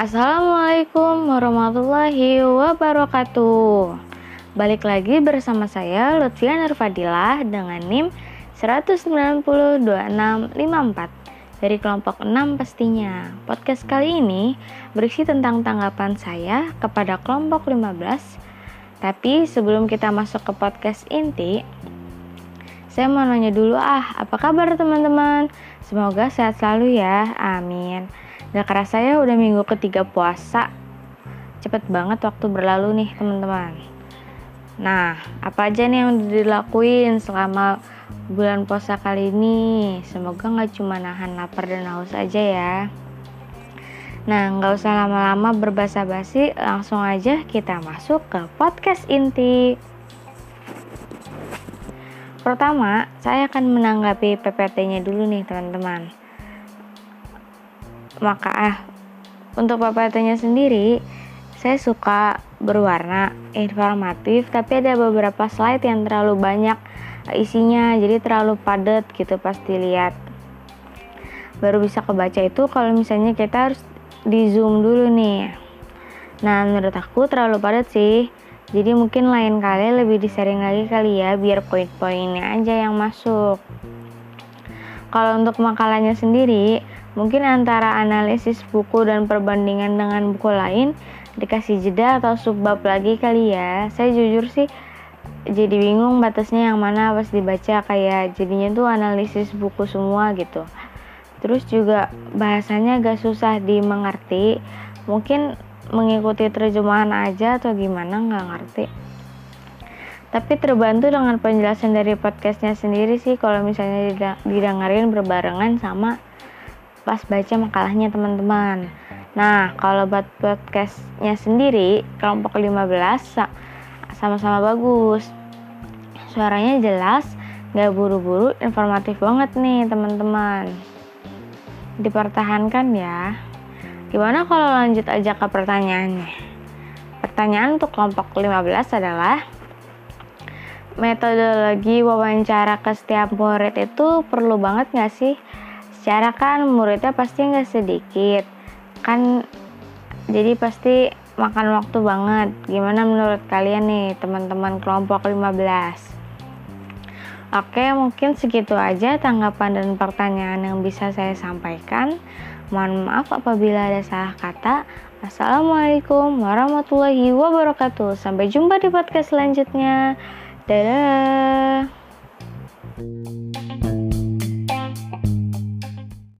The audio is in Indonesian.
Assalamualaikum warahmatullahi wabarakatuh. Balik lagi bersama saya Lutfia Nurfadilah dengan NIM 1902654 dari kelompok 6 pastinya. Podcast kali ini berisi tentang tanggapan saya kepada kelompok 15. Tapi sebelum kita masuk ke podcast inti, saya mau nanya dulu ah, apa kabar teman-teman? Semoga sehat selalu ya, amin. Gak kerasa ya udah minggu ketiga puasa. Cepet banget waktu berlalu nih teman-teman. Nah, apa aja nih yang dilakuin selama bulan puasa kali ini? Semoga gak cuma nahan lapar dan haus aja ya. Nah, nggak usah lama-lama berbahasa basi, langsung aja kita masuk ke podcast inti. Pertama, saya akan menanggapi PPT-nya dulu nih teman-teman. Maka ah, untuk PPT-nya sendiri, saya suka berwarna, informatif, tapi ada beberapa slide yang terlalu banyak isinya, jadi terlalu padat gitu pas dilihat. Baru bisa kebaca itu kalau misalnya kita harus di zoom dulu nih. Nah menurut aku terlalu padat sih. Jadi mungkin lain kali lebih disaring lagi kali ya biar poin-poinnya aja yang masuk kalau untuk makalahnya sendiri mungkin antara analisis buku dan perbandingan dengan buku lain dikasih jeda atau subbab lagi kali ya. Saya jujur sih jadi bingung batasnya yang mana pas dibaca kayak jadinya tuh analisis buku semua gitu. Terus juga bahasanya agak susah dimengerti mungkin mengikuti terjemahan aja atau gimana nggak ngerti tapi terbantu dengan penjelasan dari podcastnya sendiri sih kalau misalnya didengarin berbarengan sama pas baca makalahnya teman-teman nah kalau buat podcastnya sendiri kelompok 15 sama-sama bagus suaranya jelas nggak buru-buru informatif banget nih teman-teman dipertahankan ya. Gimana kalau lanjut aja ke pertanyaannya? Pertanyaan untuk kelompok 15 adalah metodologi wawancara ke setiap murid itu perlu banget gak sih? Secara kan muridnya pasti gak sedikit. Kan jadi pasti makan waktu banget. Gimana menurut kalian nih teman-teman kelompok 15? Oke, mungkin segitu aja tanggapan dan pertanyaan yang bisa saya sampaikan. Mohon maaf apabila ada salah kata. Assalamualaikum warahmatullahi wabarakatuh. Sampai jumpa di podcast selanjutnya. Dadah.